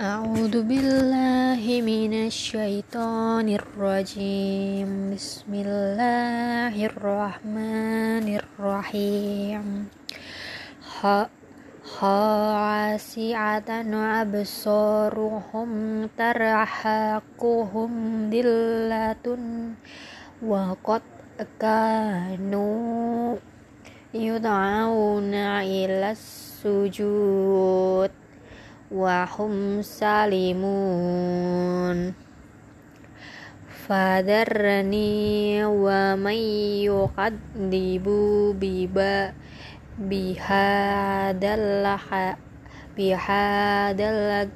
أعوذ بالله من الشيطان الرجيم بسم الله الرحمن الرحيم خاشعة أبصارهم ترهقهم ذلة وقد كانوا يدعون إلى السجود وهم سالمون فذرني ومن يكذب بهذا بهذا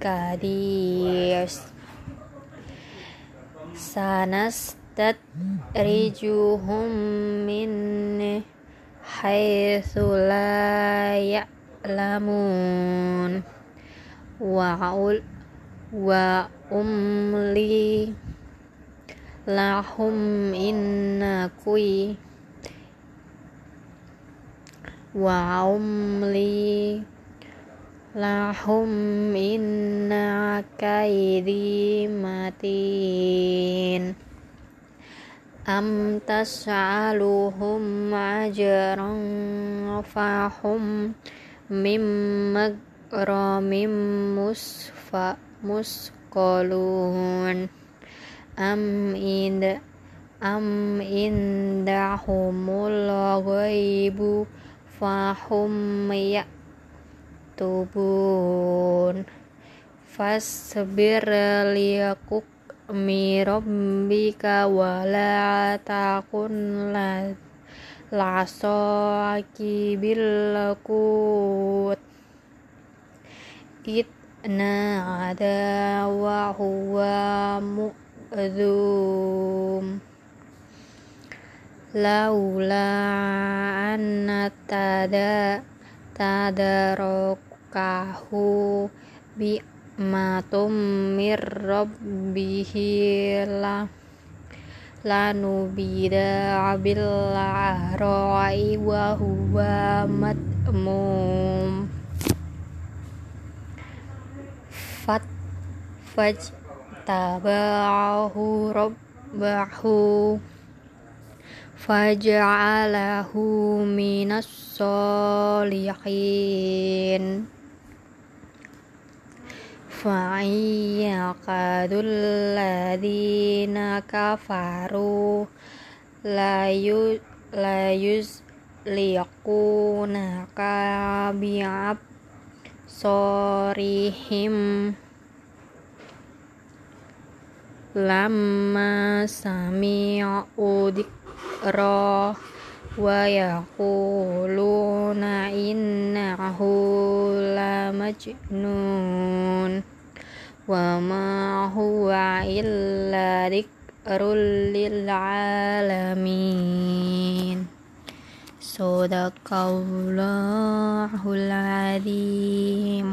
الحديث سنستدرجهم من حيث لا يعلمون wa'ul wa umli lahum inna kui. Wa umli lahum inna kaidi matin. Am tas'aluhum ajran fahum mim romim musfa muskolun am ind am indahumul ghaibu fahum ya tubun fasbir liyakuk mirabbika wala takun la lasoki bilaku itna ada wa huwa mu'zum laula anna tada tadarokahu bi matum mir rabbihi la lanubida bil arai wa huwa matmum wafat fajtabahu rabbahu faj'alahu minas solihin fa'iyakadul ladhina kafaru layu layus liyakuna bi'ab absorihim sami audik roh wa yaquluna innahu lamajnun. Wa ma huwa illa dikrul lil alamin. Sadaqallahul Azim